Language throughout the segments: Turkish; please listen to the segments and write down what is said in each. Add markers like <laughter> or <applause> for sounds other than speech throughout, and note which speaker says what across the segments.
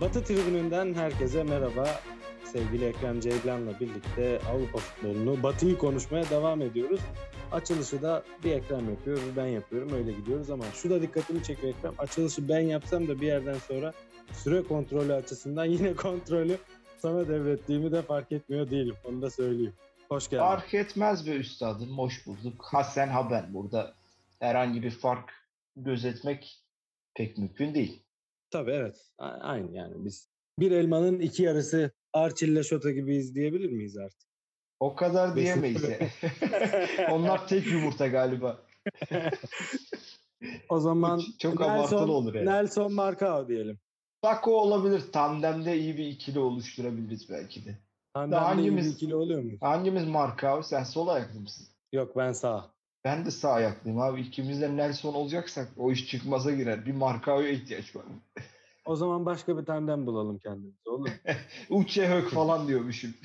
Speaker 1: Batı tribününden herkese merhaba. Sevgili Ekrem Ceylan'la birlikte Avrupa futbolunu, Batı'yı konuşmaya devam ediyoruz. Açılışı da bir Ekrem yapıyor, bir ben yapıyorum. Öyle gidiyoruz ama şu da dikkatimi çekiyor Ekrem. Açılışı ben yapsam da bir yerden sonra süre kontrolü açısından yine <laughs> kontrolü sana devrettiğimi de fark etmiyor değilim. Onu da söyleyeyim. Hoş geldin.
Speaker 2: Fark etmez be üstadım. Hoş bulduk. Ha sen ha ben. Burada herhangi bir fark gözetmek pek mümkün değil.
Speaker 1: Tabii evet. A- Aynı yani biz bir elmanın iki yarısı Arçille Şota gibi izleyebilir miyiz artık?
Speaker 2: O kadar diyemeyiz. ya. <laughs> Onlar tek yumurta galiba.
Speaker 1: O zaman
Speaker 2: Çok abartılı olur yani.
Speaker 1: Nelson Marcao diyelim.
Speaker 2: Bak o olabilir. Tandemde iyi bir ikili oluşturabiliriz belki de.
Speaker 1: Tandemde iyi bir
Speaker 2: hangimiz-
Speaker 1: ikili oluyor mu?
Speaker 2: Hangimiz marka abi? Sen sol ayaklı mısın?
Speaker 1: Yok ben sağ.
Speaker 2: Ben de sağ ayaklıyım abi. İkimiz de Nelson olacaksak o iş çıkmaza girer. Bir markaya ihtiyaç var.
Speaker 1: O zaman başka bir tandem bulalım kendimize olur mu? <laughs>
Speaker 2: Uçe hök falan diyormuşum. <laughs>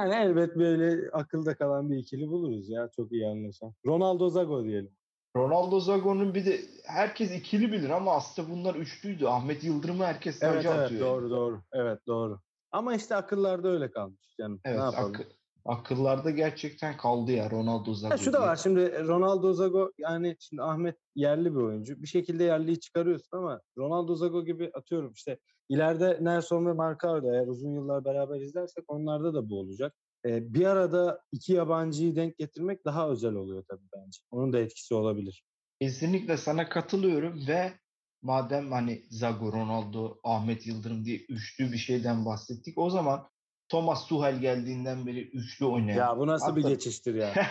Speaker 1: Yani elbet böyle akılda kalan bir ikili buluruz ya çok iyi anlaşan. Ronaldo Zago diyelim.
Speaker 2: Ronaldo Zago'nun bir de herkes ikili bilir ama aslında bunlar üçlüydü. Ahmet Yıldırım'ı herkes
Speaker 1: Evet evet
Speaker 2: atıyor.
Speaker 1: doğru doğru. Evet doğru. Ama işte akıllarda öyle kalmış canım.
Speaker 2: Evet,
Speaker 1: ne yapalım?
Speaker 2: akı- akıllarda gerçekten kaldı ya Ronaldo Zago.
Speaker 1: Ha, şu da var şimdi Ronaldo Zago yani şimdi Ahmet yerli bir oyuncu. Bir şekilde yerliyi çıkarıyorsun ama Ronaldo Zago gibi atıyorum işte ileride Nelson ve Marcao eğer uzun yıllar beraber izlersek onlarda da bu olacak. Ee, bir arada iki yabancıyı denk getirmek daha özel oluyor tabii bence. Onun da etkisi olabilir.
Speaker 2: Kesinlikle sana katılıyorum ve madem hani Zago, Ronaldo, Ahmet Yıldırım diye üçlü bir şeyden bahsettik. O zaman Thomas Tuchel geldiğinden beri üçlü oynayan.
Speaker 1: Ya bu nasıl bir
Speaker 2: Hatta-
Speaker 1: geçiştir ya? <laughs>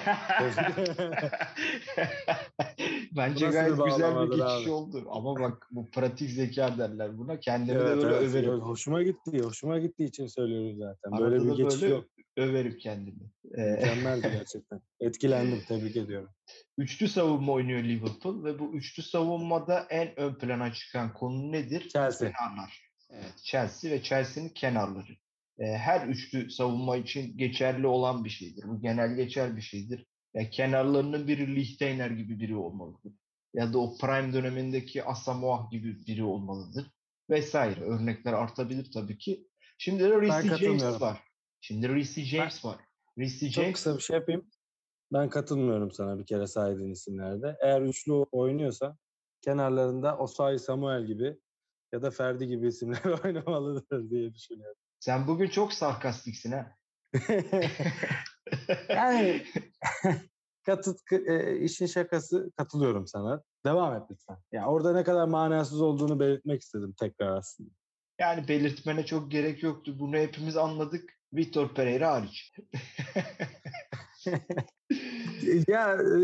Speaker 2: Bence gayet
Speaker 1: bir
Speaker 2: güzel bir geçiş
Speaker 1: abi?
Speaker 2: oldu. Ama bak bu pratik zeka derler buna. Kendimi de
Speaker 1: Evet,
Speaker 2: böyle
Speaker 1: evet.
Speaker 2: överim.
Speaker 1: Hoşuma gitti. Hoşuma gittiği için söylüyoruz zaten.
Speaker 2: Arada
Speaker 1: Böyle bir geçiş
Speaker 2: böyle
Speaker 1: yok.
Speaker 2: överim kendimi. Ee,
Speaker 1: Mükemmeldi <laughs> gerçekten. Etkilendim. Tebrik ediyorum.
Speaker 2: üçlü savunma oynuyor Liverpool ve bu üçlü savunmada en ön plana çıkan konu nedir?
Speaker 1: Chelsea.
Speaker 2: Kenarlar. Evet, Chelsea ve Chelsea'nin kenarları. Her üçlü savunma için geçerli olan bir şeydir. Bu genel geçer bir şeydir. Yani kenarlarının biri Lichtsteiner gibi biri olmalıdır. Ya da o prime dönemindeki Asamoah gibi biri olmalıdır. Vesaire. Örnekler artabilir tabii ki. Şimdi de Reece James var. Şimdi Reece James var. Reece
Speaker 1: Çok
Speaker 2: James
Speaker 1: kısa bir şey yapayım. Ben katılmıyorum sana bir kere saydığın isimlerde. Eğer üçlü oynuyorsa kenarlarında Osayi Samuel gibi ya da Ferdi gibi isimler <laughs> oynamalıdır diye düşünüyorum.
Speaker 2: Sen bugün çok sarkastiksin ha. <laughs>
Speaker 1: yani <laughs> katı, e, işin şakası katılıyorum sana. Devam et lütfen. Ya orada ne kadar manasız olduğunu belirtmek istedim tekrar aslında.
Speaker 2: Yani belirtmene çok gerek yoktu. Bunu hepimiz anladık. Vitor Pereira hariç. <laughs>
Speaker 1: ya e,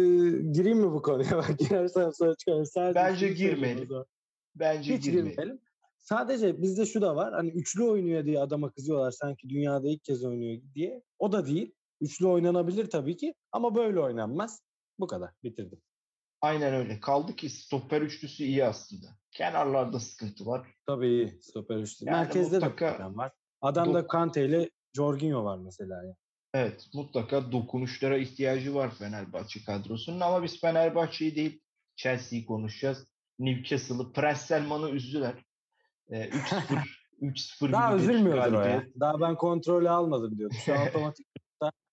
Speaker 1: gireyim mi bu konuya? Bak girersem sonra çıkarım. Sadece
Speaker 2: Bence
Speaker 1: söyleyeyim
Speaker 2: girmeyelim. Bence
Speaker 1: Hiç
Speaker 2: girmeyelim.
Speaker 1: girmeyelim. Sadece bizde şu da var. Hani üçlü oynuyor diye adama kızıyorlar sanki dünyada ilk kez oynuyor diye. O da değil. Üçlü oynanabilir tabii ki ama böyle oynanmaz. Bu kadar. Bitirdim.
Speaker 2: Aynen öyle. Kaldı ki stoper üçlüsü iyi aslında. Kenarlarda sıkıntı var.
Speaker 1: Tabii iyi. Stoper üçlü.
Speaker 2: Yani
Speaker 1: Merkezde
Speaker 2: mutlaka
Speaker 1: de problem var. Adamda
Speaker 2: dok-
Speaker 1: Kante ile Jorginho var mesela. Ya.
Speaker 2: Evet mutlaka dokunuşlara ihtiyacı var Fenerbahçe kadrosunun ama biz Fenerbahçe'yi değil Chelsea'yi konuşacağız. Newcastle'ı Prens Selman'ı üzdüler. Ee, 3-0 3-0
Speaker 1: Daha üzülmüyordur o ya. Daha ben kontrolü almadım diyordu. Şu an <laughs> otomatik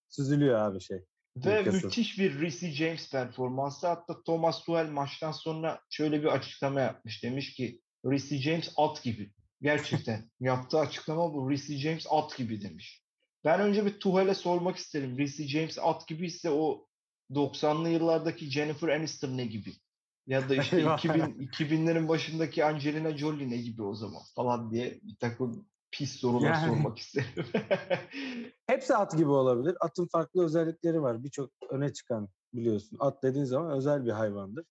Speaker 1: süzülüyor abi şey.
Speaker 2: Ve
Speaker 1: Newcastle.
Speaker 2: müthiş bir Reece James performansı. Hatta Thomas Tuchel maçtan sonra şöyle bir açıklama yapmış. Demiş ki Reece James at gibi. Gerçekten <laughs> yaptığı açıklama bu. Reece James at gibi demiş. Ben önce bir Tuchel'e sormak isterim. Reece James at gibi ise o 90'lı yıllardaki Jennifer Aniston ne gibi? Ya da işte
Speaker 1: Eyvah.
Speaker 2: 2000, 2000'lerin <laughs> başındaki Angelina Jolie ne gibi o zaman falan diye bir takım pis sorular
Speaker 1: Yani.
Speaker 2: sormak isterim. <laughs>
Speaker 1: Hepsi at gibi olabilir. Atın farklı özellikleri var. Birçok öne çıkan biliyorsun. At dediğin zaman özel bir hayvandır.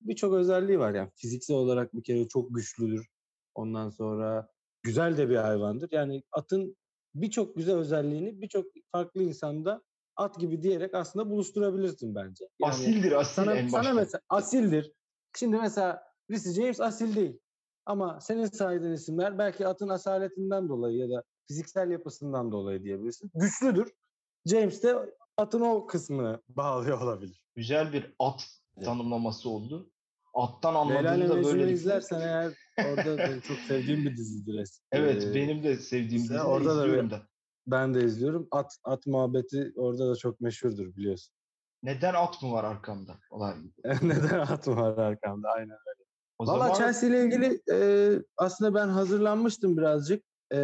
Speaker 1: Birçok özelliği var yani. Fiziksel olarak bir kere çok güçlüdür. Ondan sonra güzel de bir hayvandır. Yani atın birçok güzel özelliğini birçok farklı insanda at gibi diyerek aslında buluşturabilirsin bence. Yani
Speaker 2: asildir asil
Speaker 1: sana,
Speaker 2: en
Speaker 1: sana mesela asildir. Şimdi mesela Reece James asil değil. Ama senin saydığın isimler belki atın asaletinden dolayı ya da fiziksel yapısından dolayı diyebilirsin. Güçlüdür. James de atın o kısmını bağlıyor olabilir.
Speaker 2: Güzel bir at
Speaker 1: Evet.
Speaker 2: tanımlaması oldu. Attan anladığımda
Speaker 1: Mecnun'u
Speaker 2: böyle
Speaker 1: izlersen eğer orada çok sevdiğim bir dizidir. es-
Speaker 2: Evet
Speaker 1: Ee,
Speaker 2: benim de sevdiğim dizi
Speaker 1: orada da
Speaker 2: izliyorum da.
Speaker 1: Ben de izliyorum. At at muhabbeti orada da çok meşhurdur biliyorsun.
Speaker 2: Neden at mı var arkamda? Olay. <laughs>
Speaker 1: Neden at var arkamda? Aynen.
Speaker 2: O
Speaker 1: Valla
Speaker 2: zaman
Speaker 1: Chelsea ile ilgili e, aslında ben hazırlanmıştım birazcık. E,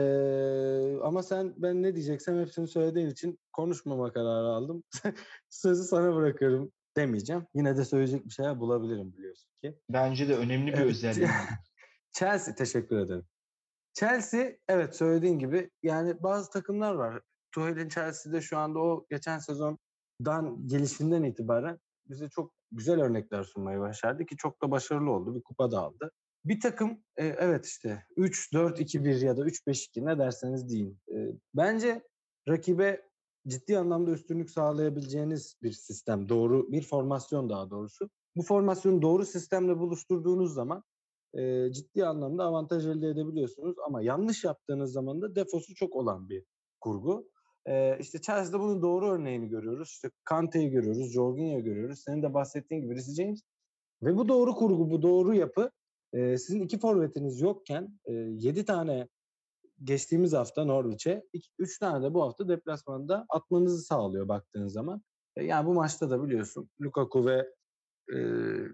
Speaker 1: ama sen ben ne diyeceksem hepsini söylediğin için konuşmama kararı aldım. <laughs> Sözü sana bırakıyorum demeyeceğim. Yine de söyleyecek bir şeyler bulabilirim biliyorsun ki.
Speaker 2: bence de önemli bir
Speaker 1: Evet.
Speaker 2: özelliği. <laughs>
Speaker 1: Chelsea teşekkür ederim. Chelsea evet söylediğin gibi yani bazı takımlar var. Tuchel'in Chelsea'de şu anda o geçen sezondan gelişinden itibaren bize çok güzel örnekler sunmayı başardı ki çok da başarılı oldu. Bir kupa da aldı. Bir takım e, evet işte 3-4-2-1 ya da 3-5-2 ne derseniz deyin. E, bence rakibe ciddi anlamda üstünlük sağlayabileceğiniz bir sistem. Doğru bir formasyon daha doğrusu. Bu formasyonu doğru sistemle buluşturduğunuz zaman e, ciddi anlamda avantaj elde edebiliyorsunuz. Ama yanlış yaptığınız zaman da defosu çok olan bir kurgu. E, işte Chelsea'de bunun doğru örneğini görüyoruz. İşte Kante'yi görüyoruz, Jorginho'yu görüyoruz. Senin de bahsettiğin gibi Reece James. Ve bu doğru kurgu, bu doğru yapı e, sizin iki forvetiniz yokken e, 7 tane geçtiğimiz hafta Norwich'e 3 tane de bu hafta deplasmanda atmanızı sağlıyor baktığın zaman. E, yani bu maçta da biliyorsun Lukaku ve e,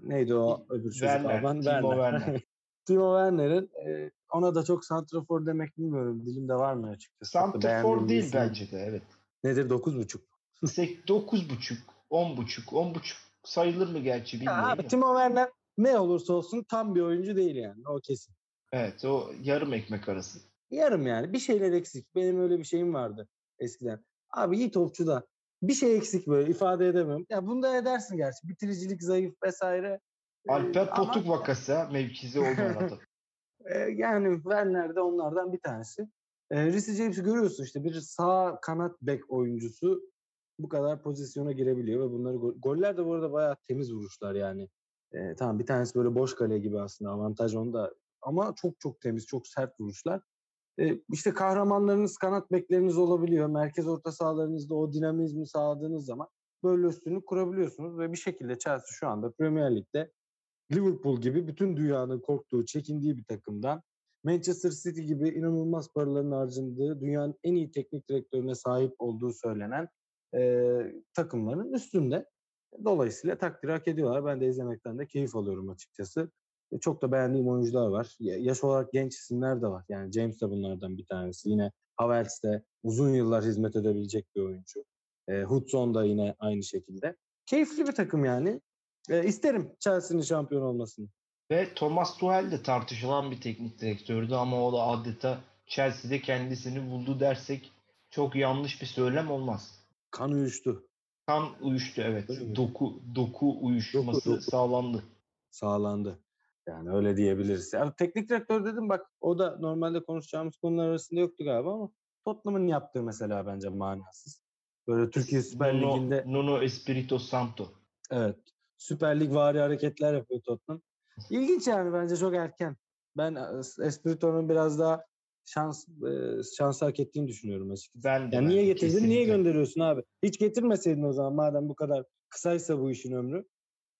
Speaker 1: neydi o öbür çocuk
Speaker 2: Werner,
Speaker 1: Alman?
Speaker 2: Timo Werner. <laughs>
Speaker 1: Timo Werner'in e, ona da çok santrafor demek bilmiyorum. Dilimde var mı açıkçası? Bir
Speaker 2: değil
Speaker 1: isim.
Speaker 2: bence de evet.
Speaker 1: Nedir? 9.5.
Speaker 2: 9.5, 10.5, 10.5 sayılır mı gerçi
Speaker 1: Ya
Speaker 2: bilmiyorum.
Speaker 1: abi
Speaker 2: da.
Speaker 1: Timo Werner ne olursa olsun tam bir oyuncu değil yani. O kesin.
Speaker 2: Evet o yarım ekmek arası.
Speaker 1: Yarım yani. Bir şeyler eksik. Benim öyle bir şeyim vardı eskiden. Abi iyi topçu da bir şey eksik böyle ifade edemem. Ya bunu da edersin gerçi. Bitiricilik zayıf vesaire. Ee,
Speaker 2: Alper
Speaker 1: ama,
Speaker 2: Potuk vakası ha, mevkisi olmayan <laughs> adam.
Speaker 1: e, yani Werner de onlardan bir tanesi. E, Reece James'i görüyorsun işte bir sağ kanat bek oyuncusu bu kadar pozisyona girebiliyor ve bunları gol, goller de bu arada bayağı temiz vuruşlar yani. E, tamam bir tanesi böyle boş kale gibi aslında avantaj onda ama çok çok temiz çok sert vuruşlar. E, işte kahramanlarınız kanat bekleriniz olabiliyor. Merkez orta sahalarınızda o dinamizmi sağladığınız zaman böyle üstünlük kurabiliyorsunuz ve bir şekilde Chelsea şu anda Premier Lig'de Liverpool gibi bütün dünyanın korktuğu, çekindiği bir takımdan Manchester City gibi inanılmaz paraların harcandığı, dünyanın en iyi teknik direktörüne sahip olduğu söylenen e, takımların üstünde. Dolayısıyla takdir hak ediyorlar. Ben de izlemekten de keyif alıyorum açıkçası. E, Çok da beğendiğim oyuncular var. Ya- Yaş olarak genç isimler de var. Yani James de bunlardan bir tanesi. Yine Havertz de uzun yıllar hizmet edebilecek bir oyuncu. E, Hudson da yine aynı şekilde. Keyifli bir takım yani. E, isterim Chelsea'nin şampiyon olmasını.
Speaker 2: Ve Thomas Tuchel de tartışılan bir teknik direktördü ama o da adeta Chelsea'de kendisini buldu dersek çok yanlış bir söylem olmaz.
Speaker 1: Kan uyuştu.
Speaker 2: Kan uyuştu evet. Doku doku uyuşması
Speaker 1: Doku, doku.
Speaker 2: sağlandı.
Speaker 1: Sağlandı. Yani öyle diyebiliriz. Yani teknik direktör dedim bak o da normalde konuşacağımız konular arasında yoktu galiba ama Tottenham'ın yaptığı mesela bence manasız. Böyle Türkiye Süper
Speaker 2: Nuno,
Speaker 1: Ligi'nde
Speaker 2: Nuno Espirito Santo.
Speaker 1: evet Süper Lig vari hareketler yapıyor Tottenham. İlginç yani bence çok erken. Ben e, Espirito'nun biraz daha şans e, şans hak ettiğini düşünüyorum açıkçası.
Speaker 2: Ben de
Speaker 1: Ya
Speaker 2: ben
Speaker 1: niye getirdin? Niye gönderiyorsun abi? Hiç getirmeseydin o zaman madem bu kadar kısaysa bu işin ömrü.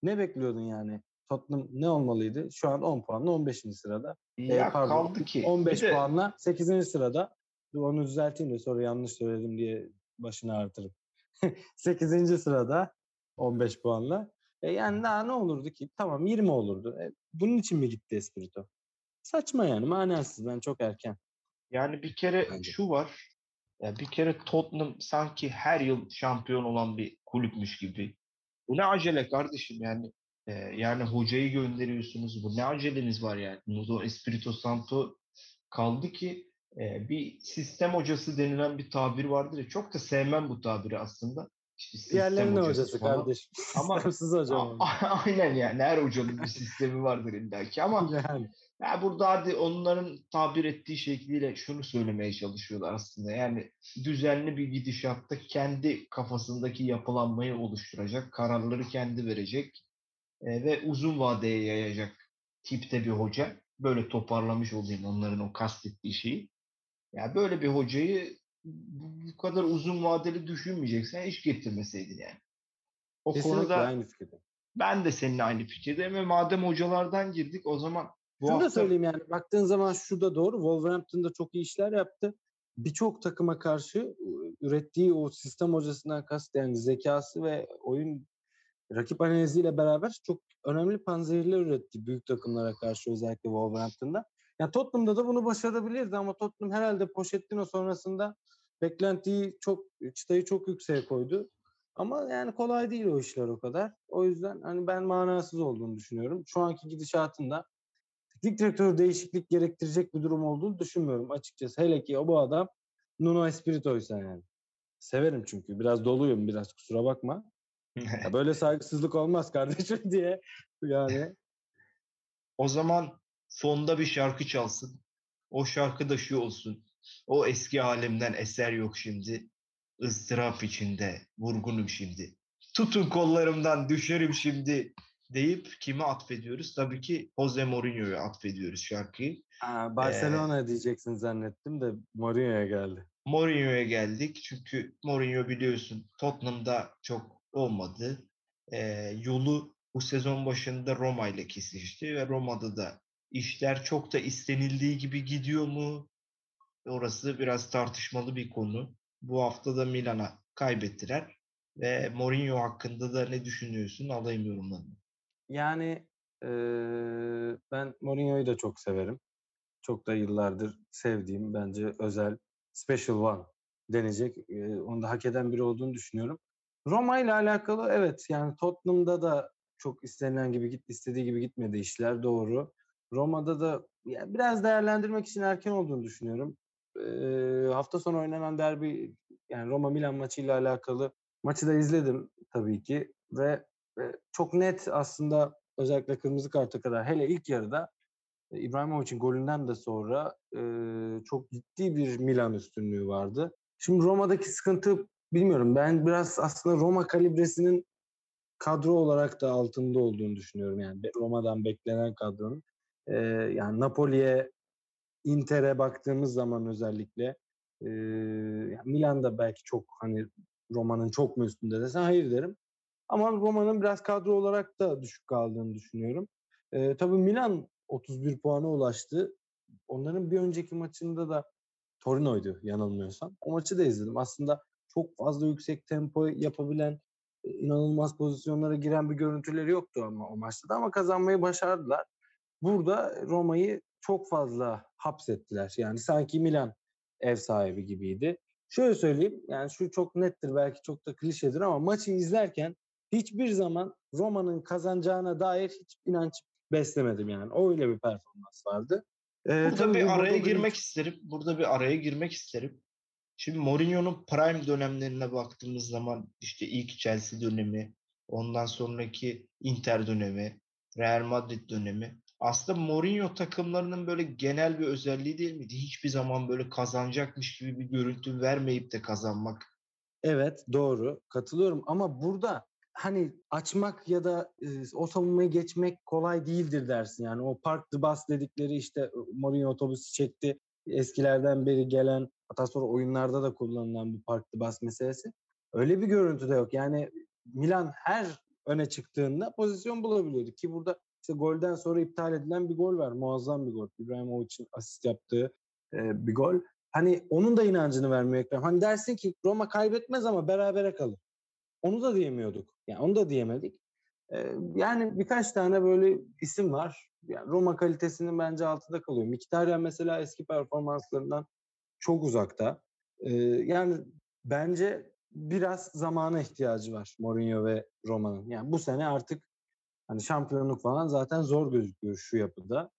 Speaker 1: Ne bekliyordun yani? Tottenham ne olmalıydı? Şu an 10 puanla 15. sırada.
Speaker 2: Ya
Speaker 1: E, pardon,
Speaker 2: kaldı ki.
Speaker 1: 15
Speaker 2: Bir de
Speaker 1: puanla 8. sırada. Dur onu düzelteyim de sonra yanlış söyledim diye başını artırım. 8. <laughs> sırada 15 puanla. E yani daha ne olurdu ki? Tamam 20 olurdu. E, bunun için mi gitti Espirito? Saçma yani manasız. Ben çok erken.
Speaker 2: Yani bir kere
Speaker 1: Bence.
Speaker 2: şu var. Ya bir kere Tottenham sanki her yıl şampiyon olan bir kulüpmüş gibi. Bu ne acele kardeşim yani. Ee, yani hocayı gönderiyorsunuz. Bu ne aceleniz var yani. Nuno Espirito Santo kaldı ki e, bir sistem hocası denilen bir tabir vardır ya. Çok da sevmem bu tabiri aslında. İşte
Speaker 1: Diğerlerinin
Speaker 2: hocası
Speaker 1: hocası
Speaker 2: falan.
Speaker 1: kardeşim. <laughs>
Speaker 2: Ama-
Speaker 1: Sistemsiz hocam. <laughs>
Speaker 2: Aynen yani her hocanın bir sistemi vardır illaki ama <laughs>
Speaker 1: yani.
Speaker 2: ya burada hadi onların tabir ettiği şekliyle şunu söylemeye çalışıyorlar aslında. Yani düzenli bir gidişatta kendi kafasındaki yapılanmayı oluşturacak, kararları kendi verecek e, ve uzun vadeye yayacak tipte bir hoca. Böyle toparlamış olayım onların o kastettiği şeyi. Ya böyle bir hocayı bu kadar uzun vadeli düşünmeyeceksen hiç getirmeseydin yani. O
Speaker 1: Kesinlikle
Speaker 2: konuda
Speaker 1: aynı fikirde.
Speaker 2: Ben de seninle aynı fikirdeyim ve madem hocalardan girdik o zaman bu
Speaker 1: Şunu
Speaker 2: hafta
Speaker 1: da söyleyeyim yani baktığın zaman şu da doğru. Wolverhampton'da çok iyi işler yaptı. Birçok takıma karşı ürettiği o sistem hocasından kast yani zekası ve oyun rakip analiziyle beraber çok önemli panzehirler üretti büyük takımlara karşı özellikle Wolverhampton'da. Yani Tottenham'da da bunu başarabilirdi ama Tottenham herhalde Pochettino sonrasında beklentiyi çok çıtayı çok yükseğe koydu. Ama yani kolay değil o işler o kadar. O yüzden hani ben manasız olduğunu düşünüyorum. Şu anki gidişatında teknik direktör değişiklik gerektirecek bir durum olduğunu düşünmüyorum açıkçası. Hele ki o bu adam Nuno Espirito'ysa yani. Severim çünkü. Biraz doluyum biraz kusura bakma. Ya <laughs> böyle saygısızlık olmaz kardeşim <laughs> diye. Yani
Speaker 2: o zaman fonda bir şarkı çalsın. O şarkı da şu olsun. O eski halimden eser yok şimdi. ıstırap içinde vurgunum şimdi. Tutun kollarımdan düşerim şimdi deyip kime atfediyoruz? Tabii ki Jose Mourinho'ya atfediyoruz şarkıyı.
Speaker 1: ha, Barcelona diyeceksin zannettim de Mourinho'ya geldi.
Speaker 2: Mourinho'ya geldik çünkü Mourinho biliyorsun Tottenham'da çok olmadı. Ee, yolu bu sezon başında Roma ile kesişti ve Roma'da da işler çok da istenildiği gibi gidiyor mu? Orası biraz tartışmalı bir konu. Bu hafta da Milan'a kaybettiler ve Mourinho hakkında da ne düşünüyorsun? Alayım yorumlarını.
Speaker 1: Yani eee, ben Mourinho'yu da çok severim. Çok da yıllardır sevdiğim bence özel special one denecek. eee, onu da hak eden biri olduğunu düşünüyorum. Roma ile alakalı evet yani Tottenham'da da çok istenilen gibi git istediği gibi gitmedi işler doğru. Roma'da da ya biraz değerlendirmek için erken olduğunu düşünüyorum. Eee, hafta sonu oynanan derbi yani Roma Milan maçıyla alakalı maçı da izledim tabii ki ve e, çok net aslında özellikle kırmızı karta kadar hele ilk yarıda e, İbrahimovic'in golünden de sonra e, çok ciddi bir Milan üstünlüğü vardı. Şimdi Roma'daki sıkıntı bilmiyorum. Ben biraz aslında Roma kalibresinin kadro olarak da altında olduğunu düşünüyorum. Yani Roma'dan beklenen kadronun. E, yani Napoli'ye, Inter'e baktığımız zaman özellikle e, Milan'da belki çok hani Roma'nın çok mu üstünde desen hayır derim. Ama Roma'nın biraz kadro olarak da düşük kaldığını düşünüyorum. Ee, tabii Milan 31 puana ulaştı. Onların bir önceki maçında da Torino'ydu yanılmıyorsam. O maçı da izledim. Aslında çok fazla yüksek tempo yapabilen, e, inanılmaz pozisyonlara giren bir görüntüleri yoktu ama o maçta da ama kazanmayı başardılar. Burada Roma'yı çok fazla hapsettiler. Yani sanki Milan ev sahibi gibiydi. Şöyle söyleyeyim, yani şu çok nettir belki çok da klişedir ama maçı izlerken hiçbir zaman Roma'nın kazanacağına dair hiç inanç beslemedim yani. Öyle bir performans vardı. Ee,
Speaker 2: Burada
Speaker 1: tabii
Speaker 2: bir araya girmek
Speaker 1: Glimt-
Speaker 2: isterim. Burada bir araya girmek isterim. Şimdi Mourinho'nun prime dönemlerine baktığımız zaman işte ilk Chelsea dönemi, ondan sonraki Inter dönemi, Real Madrid dönemi. Aslında Mourinho takımlarının böyle genel bir özelliği değil miydi? Hiçbir zaman böyle kazanacakmış gibi bir görüntü vermeyip de kazanmak.
Speaker 1: Evet doğru katılıyorum ama burada hani açmak ya da e, o savunmayı geçmek kolay değildir dersin. Yani o park the bus dedikleri işte Mourinho otobüsü çekti. Eskilerden beri gelen hatta sonra oyunlarda da kullanılan bu park the bus meselesi. Öyle bir görüntü de yok. Yani Milan her öne çıktığında pozisyon bulabiliyordu ki burada işte golden sonra iptal edilen bir gol var. Muazzam bir gol. İbrahimovic'in asist yaptığı e, bir gol. Hani onun da inancını vermiyor Ekrem. Hani dersin ki Roma kaybetmez ama berabere kalır. Onu da diyemiyorduk. Yani onu da diyemedik. Ee, yani birkaç tane böyle isim var. Yani Roma kalitesinin bence altında kalıyor. Mkhitaryan mesela eski performanslarından çok uzakta. Yani bence biraz zamana ihtiyacı var Mourinho ve Roma'nın. Yani bu sene artık hani şampiyonluk falan zaten zor gözüküyor şu yapıda.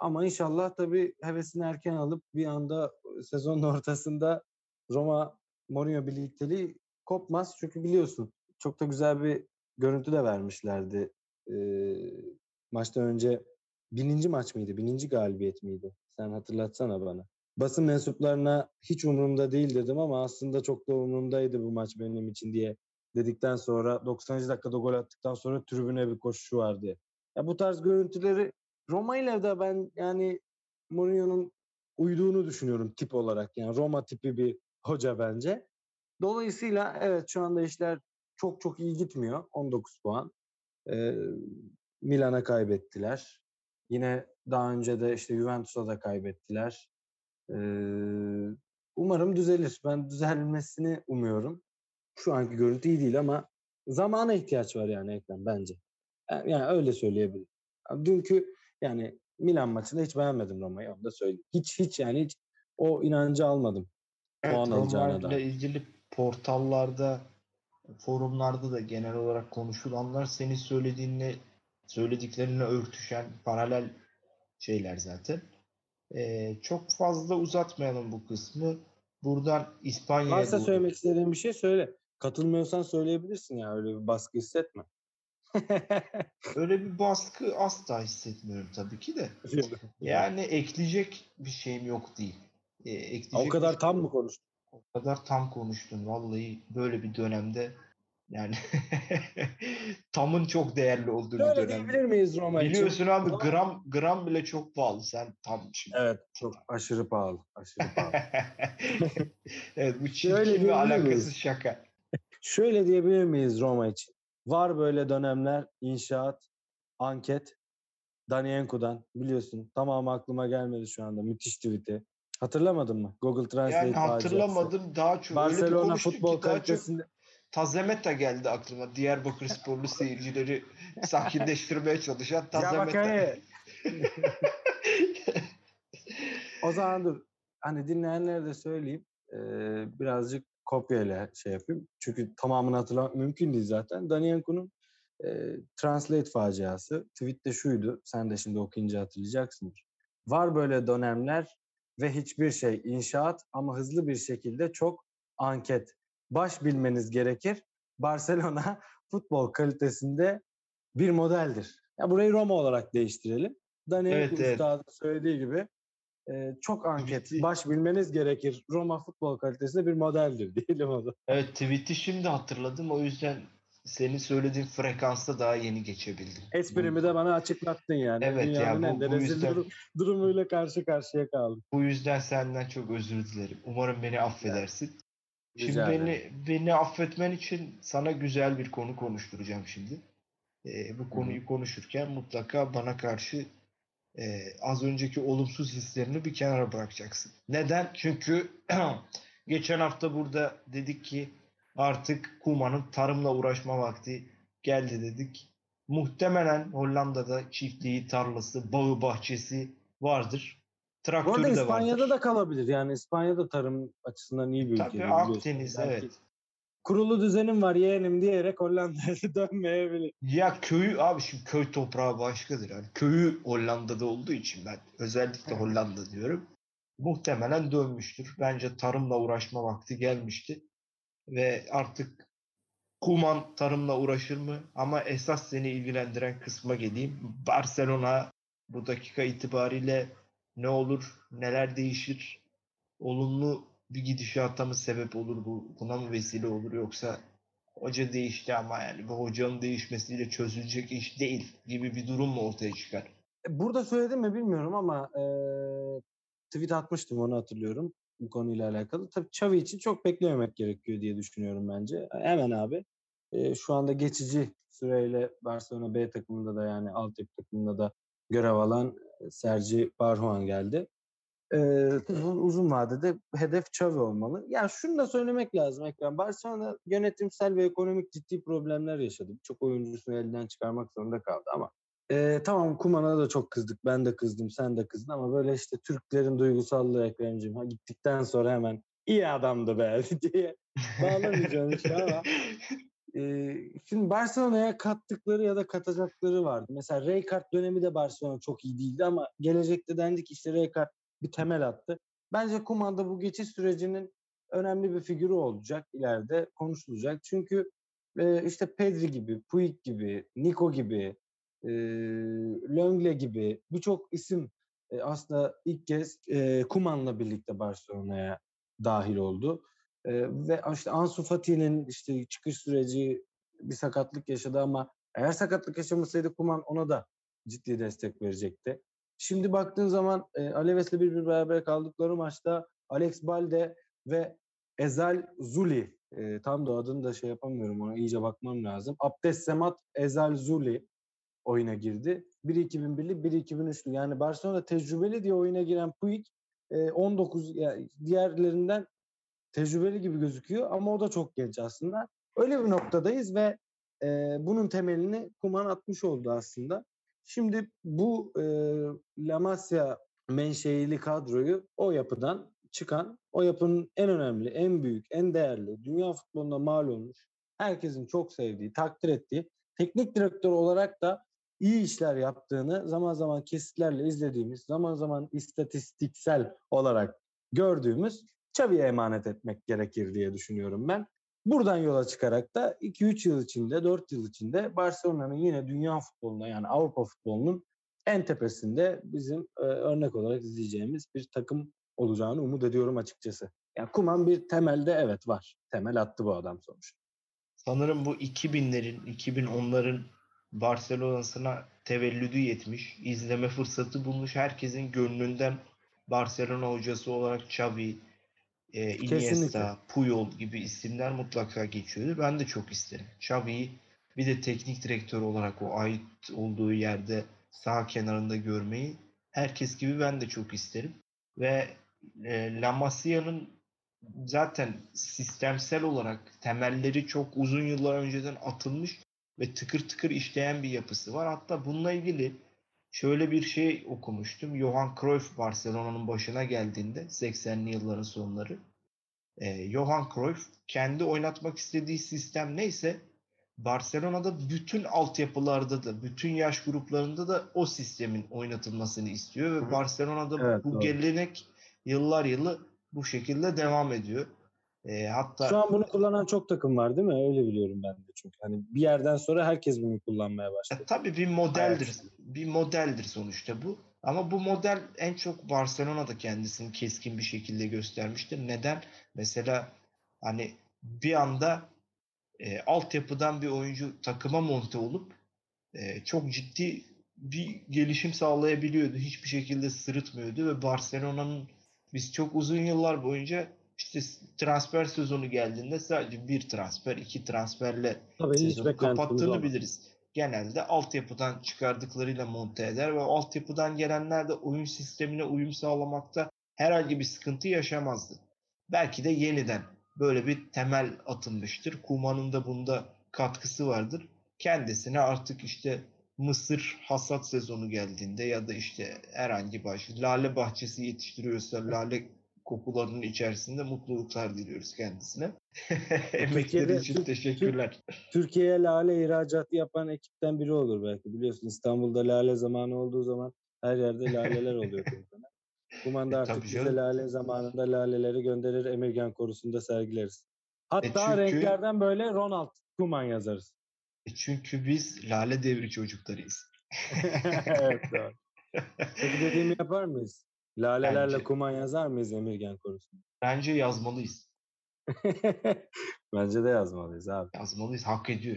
Speaker 1: Ama inşallah tabii hevesini erken alıp bir anda sezonun <laughs> ortasında Roma Mourinho birlikteliği kopmaz. Çünkü biliyorsun çok da güzel bir görüntü de vermişlerdi. Ee, maçtan önce bininci maç mıydı? Bininci galibiyet miydi? Sen hatırlatsana bana. Basın mensuplarına hiç umurumda değil dedim ama aslında çok da umurumdaydı bu maç benim için diye dedikten sonra 90. dakikada gol attıktan sonra tribüne bir koşuşu vardı. Ya bu tarz görüntüleri Roma ile de ben yani Mourinho'nun uyduğunu düşünüyorum tip olarak. Yani Roma tipi bir hoca bence. Dolayısıyla evet şu anda işler çok çok iyi gitmiyor. 19 puan. E, Milan'a kaybettiler. Yine daha önce de işte Juventus'a da kaybettiler. E, umarım düzelir. Ben düzelmesini umuyorum. Şu anki görüntü iyi değil ama zamana ihtiyaç var yani Ekrem bence. Yani, yani öyle söyleyebilirim. Dünkü yani Milan maçında hiç beğenmedim Roma'yı onu da söyleyeyim. Hiç hiç yani hiç o inancı almadım.
Speaker 2: Evet,
Speaker 1: puan alacağına
Speaker 2: ile
Speaker 1: dair.
Speaker 2: ilgili portallarda, forumlarda da genel olarak konuşulanlar senin söylediğinle söylediklerine örtüşen paralel şeyler zaten. Ee, çok fazla uzatmayalım bu kısmı. Buradan İspanya'ya
Speaker 1: Varsa
Speaker 2: doğru-
Speaker 1: söylemek istediğin bir şey söyle. Katılmıyorsan söyleyebilirsin ya öyle bir baskı hissetme. <laughs>
Speaker 2: Öyle bir baskı asla hissetmiyorum tabii ki de. Yani ekleyecek bir şeyim yok değil. Ekleyecek
Speaker 1: o kadar tam mı konuştun?
Speaker 2: O kadar tam konuştun. Vallahi böyle bir dönemde yani <laughs> tamın çok değerli olduğu bir
Speaker 1: Şöyle
Speaker 2: dönemde.
Speaker 1: diyebilir miyiz Roma için?
Speaker 2: Biliyorsun abi gram gram bile çok pahalı. Sen tam şimdi.
Speaker 1: Evet çok aşırı pahalı. Aşırı pahalı. <laughs>
Speaker 2: evet bu çirkin ve alakasız
Speaker 1: miyiz?
Speaker 2: şaka.
Speaker 1: Şöyle diyebilir miyiz Roma için? Var böyle dönemler inşaat, anket, Danienko'dan biliyorsun. Tamamı aklıma gelmedi şu anda. Müthiş tweet'i. Hatırlamadın mı? Google Translate
Speaker 2: Yani
Speaker 1: faciası.
Speaker 2: hatırlamadım daha çok. Öyle bir
Speaker 1: Barcelona futbol
Speaker 2: ki
Speaker 1: kalitesinde
Speaker 2: Tazemeta geldi aklıma. Diyarbakır sporlu <laughs> seyircileri sakinleştirmeye çalışan
Speaker 1: Ya bak
Speaker 2: Tazemeta.
Speaker 1: hani <laughs> o zaman dur. Hani dinleyenlere de söyleyeyim. Ee, birazcık kopyayla şey yapayım. Çünkü tamamını hatırlamak mümkün değil zaten. Danienko'nun e, Translate faciası. Tweet'te şuydu. Sen de şimdi okuyunca hatırlayacaksındır. Var böyle dönemler ve hiçbir şey inşaat ama hızlı bir şekilde çok anket. Baş bilmeniz gerekir. Barcelona <laughs> futbol kalitesinde bir modeldir. Ya burayı Roma olarak değiştirelim. Daniel
Speaker 2: Evet, evet.
Speaker 1: Üstad'ın söylediği gibi e, çok anket.
Speaker 2: Tweet'i-
Speaker 1: Baş bilmeniz gerekir. Roma futbol kalitesinde bir modeldir <laughs> diyelim o da.
Speaker 2: Evet tweet'i şimdi hatırladım. O yüzden senin söylediğin frekansta daha yeni geçebildim.
Speaker 1: Esprimi de bana açıklattın yani.
Speaker 2: Evet ya,
Speaker 1: Dünyanın
Speaker 2: bu-
Speaker 1: de
Speaker 2: bu
Speaker 1: rezil
Speaker 2: yüzden-
Speaker 1: durum- durumuyla karşı karşıya kaldım.
Speaker 2: Bu yüzden senden çok özür dilerim. Umarım beni affedersin. Şimdi
Speaker 1: Rica
Speaker 2: beni beni affetmen için sana güzel bir konu konuşturacağım şimdi. Ee, bu konuyu konuşurken mutlaka bana karşı e, az önceki olumsuz hislerini bir kenara bırakacaksın. Neden? Çünkü <clears throat> geçen hafta burada dedik ki artık Kuma'nın tarımla uğraşma vakti geldi dedik. Muhtemelen Hollanda'da çiftliği, tarlası, bağı, bahçesi vardır. Traktörü de
Speaker 1: İspanya'da
Speaker 2: vardır.
Speaker 1: da kalabilir. Yani İspanya'da tarım açısından iyi bir ülke.
Speaker 2: Tabii. Akdeniz
Speaker 1: Belki
Speaker 2: evet.
Speaker 1: Kurulu düzenim var yeğenim diyerek Hollanda'ya <laughs> dönmeyebilir.
Speaker 2: Ya köyü abi şimdi köy toprağı başkadır. Yani köyü Hollanda'da olduğu için ben özellikle Hollanda diyorum. Muhtemelen dönmüştür. Bence tarımla uğraşma vakti gelmişti. Ve artık Kuman tarımla uğraşır mı? Ama esas seni ilgilendiren kısma geleyim. Barcelona bu dakika itibariyle ne olur, neler değişir? Olumlu bir gidişata mı sebep olur bu? Buna mı vesile olur yoksa hoca değişti ama yani bu hocanın değişmesiyle çözülecek iş değil gibi bir durum mu ortaya çıkar?
Speaker 1: Burada söyledim mi bilmiyorum ama e, tweet atmıştım onu hatırlıyorum bu konuyla alakalı. Tabii Xavi için çok beklememek gerekiyor diye düşünüyorum bence. Hemen abi. E, şu anda geçici süreyle Barcelona B takımında da yani altyapı takımında da görev alan e, Sergi Barjuan geldi. E, tabii uzun vadede hedef Xavi olmalı. Yani şunu da söylemek lazım Ekrem. Barcelona yönetimsel ve ekonomik ciddi problemler yaşadı. Çok oyuncusunu elden çıkarmak zorunda kaldı ama ee, tamam Kuman'a da çok kızdık. Ben de kızdım, sen de kızdın ama böyle işte Türklerin duygusallığı Ekrem'ciğim. Ha, gittikten sonra hemen iyi adamdı be <laughs> diye bağlamayacağım işte ama <laughs> şimdi Barcelona'ya kattıkları ya da katacakları vardı. Mesela Rijkaard dönemi de Barcelona çok iyi değildi ama gelecekte dendi ki işte Rijkaard bir temel attı. Bence Kuman da bu geçiş sürecinin önemli bir figürü olacak ileride konuşulacak. Çünkü işte Pedri gibi, Puig gibi, Nico gibi, e, Löngle gibi birçok isim aslında ilk kez Kuman'la birlikte Barcelona'ya dahil oldu. E, ve işte Ansu Fati'nin işte çıkış süreci bir sakatlık yaşadı ama eğer sakatlık yaşamasaydı Kuman ona da ciddi destek verecekti. Şimdi baktığın zaman e, Aleves'le bir bir beraber kaldıkları maçta Alex Balde ve Ezal Zuli e, tam da adını da şey yapamıyorum ona iyice bakmam lazım. Abdessemat Ezalzuli oyuna girdi. Biri 2001'li, biri 2003'lü. Yani Barcelona tecrübeli diye oyuna giren Puig e, 19 yani diğerlerinden tecrübeli gibi gözüküyor ama o da çok genç aslında. Öyle bir noktadayız ve e, bunun temelini Kuman atmış oldu aslında. Şimdi bu e, La Masia menşeili kadroyu o yapıdan çıkan, o yapının en önemli, en büyük, en değerli, dünya futbolunda mal olmuş, herkesin çok sevdiği, takdir ettiği, teknik direktör olarak da iyi işler yaptığını zaman zaman kesitlerle izlediğimiz, zaman zaman istatistiksel olarak gördüğümüz Xavi'ye emanet etmek gerekir diye düşünüyorum ben. Buradan yola çıkarak da 2-3 yıl içinde, 4 yıl içinde Barcelona'nın yine dünya futbolunda yani Avrupa futbolunun en tepesinde bizim e, örnek olarak izleyeceğimiz bir takım olacağını umut ediyorum açıkçası. Yani Kuman bir temelde evet var. Temel attı bu adam sonuçta.
Speaker 2: Sanırım bu 2000'lerin, 2010'ların Barcelona'sına tevellüdü yetmiş. izleme fırsatı bulmuş. Herkesin gönlünden Barcelona hocası olarak Xavi, e, Iniesta, Kesinlikle. Puyol gibi isimler mutlaka geçiyordu. Ben de çok isterim. Xavi'yi bir de teknik direktör olarak o ait olduğu yerde sağ kenarında görmeyi herkes gibi ben de çok isterim. Ve e, La Masia'nın zaten sistemsel olarak temelleri çok uzun yıllar önceden atılmış ve tıkır tıkır işleyen bir yapısı var. Hatta bununla ilgili şöyle bir şey okumuştum. Johan Cruyff Barcelona'nın başına geldiğinde 80'li yılların sonları. E, Johan Cruyff kendi oynatmak istediği sistem neyse Barcelona'da bütün altyapılarda da, bütün yaş gruplarında da o sistemin oynatılmasını istiyor ve Barcelona'da evet, bu doğru. gelenek yıllar yılı bu şekilde devam ediyor.
Speaker 1: E, hatta şu an bunu kullanan çok takım var değil mi? Öyle biliyorum ben de çünkü hani bir yerden sonra herkes bunu kullanmaya başladı.
Speaker 2: E, tabii bir modeldir. Evet. Bir modeldir sonuçta bu. Ama bu model en çok Barcelona'da kendisini keskin bir şekilde göstermiştir. Neden? Mesela hani bir anda e, altyapıdan bir oyuncu takıma monte olup e, çok ciddi bir gelişim sağlayabiliyordu. Hiçbir şekilde sırıtmıyordu ve Barcelona'nın biz çok uzun yıllar boyunca işte transfer sezonu geldiğinde sadece bir transfer, iki transferle Tabii sezonu kapattığını biliriz. Genelde altyapıdan çıkardıklarıyla monte eder ve altyapıdan gelenler de oyun sistemine uyum sağlamakta herhangi bir sıkıntı yaşamazdı. Belki de yeniden böyle bir temel atılmıştır. Kuman'ın da bunda katkısı vardır. Kendisine artık işte mısır hasat sezonu geldiğinde ya da işte herhangi bir lale bahçesi yetiştiriyorsa lale kokularının içerisinde mutluluklar diliyoruz kendisine. <laughs> Emekleri için teşekkürler.
Speaker 1: Türkiye'ye lale ihracatı yapan ekipten biri olur belki. Biliyorsun İstanbul'da lale zamanı olduğu zaman her yerde laleler oluyor. Kumanda e, artık bize canım. lale zamanında laleleri gönderir Emirgan korusunda sergileriz. Hatta e çünkü, renklerden böyle Ronald Kuman yazarız.
Speaker 2: E çünkü biz lale devri çocuklarıyız. <laughs>
Speaker 1: evet doğru. Peki dediğimi yapar mıyız? Lalelerle Bence. kuman yazar mıyız Emirgen konusunda?
Speaker 2: Bence yazmalıyız. <laughs>
Speaker 1: Bence de yazmalıyız abi.
Speaker 2: Yazmalıyız. Hak ediyor.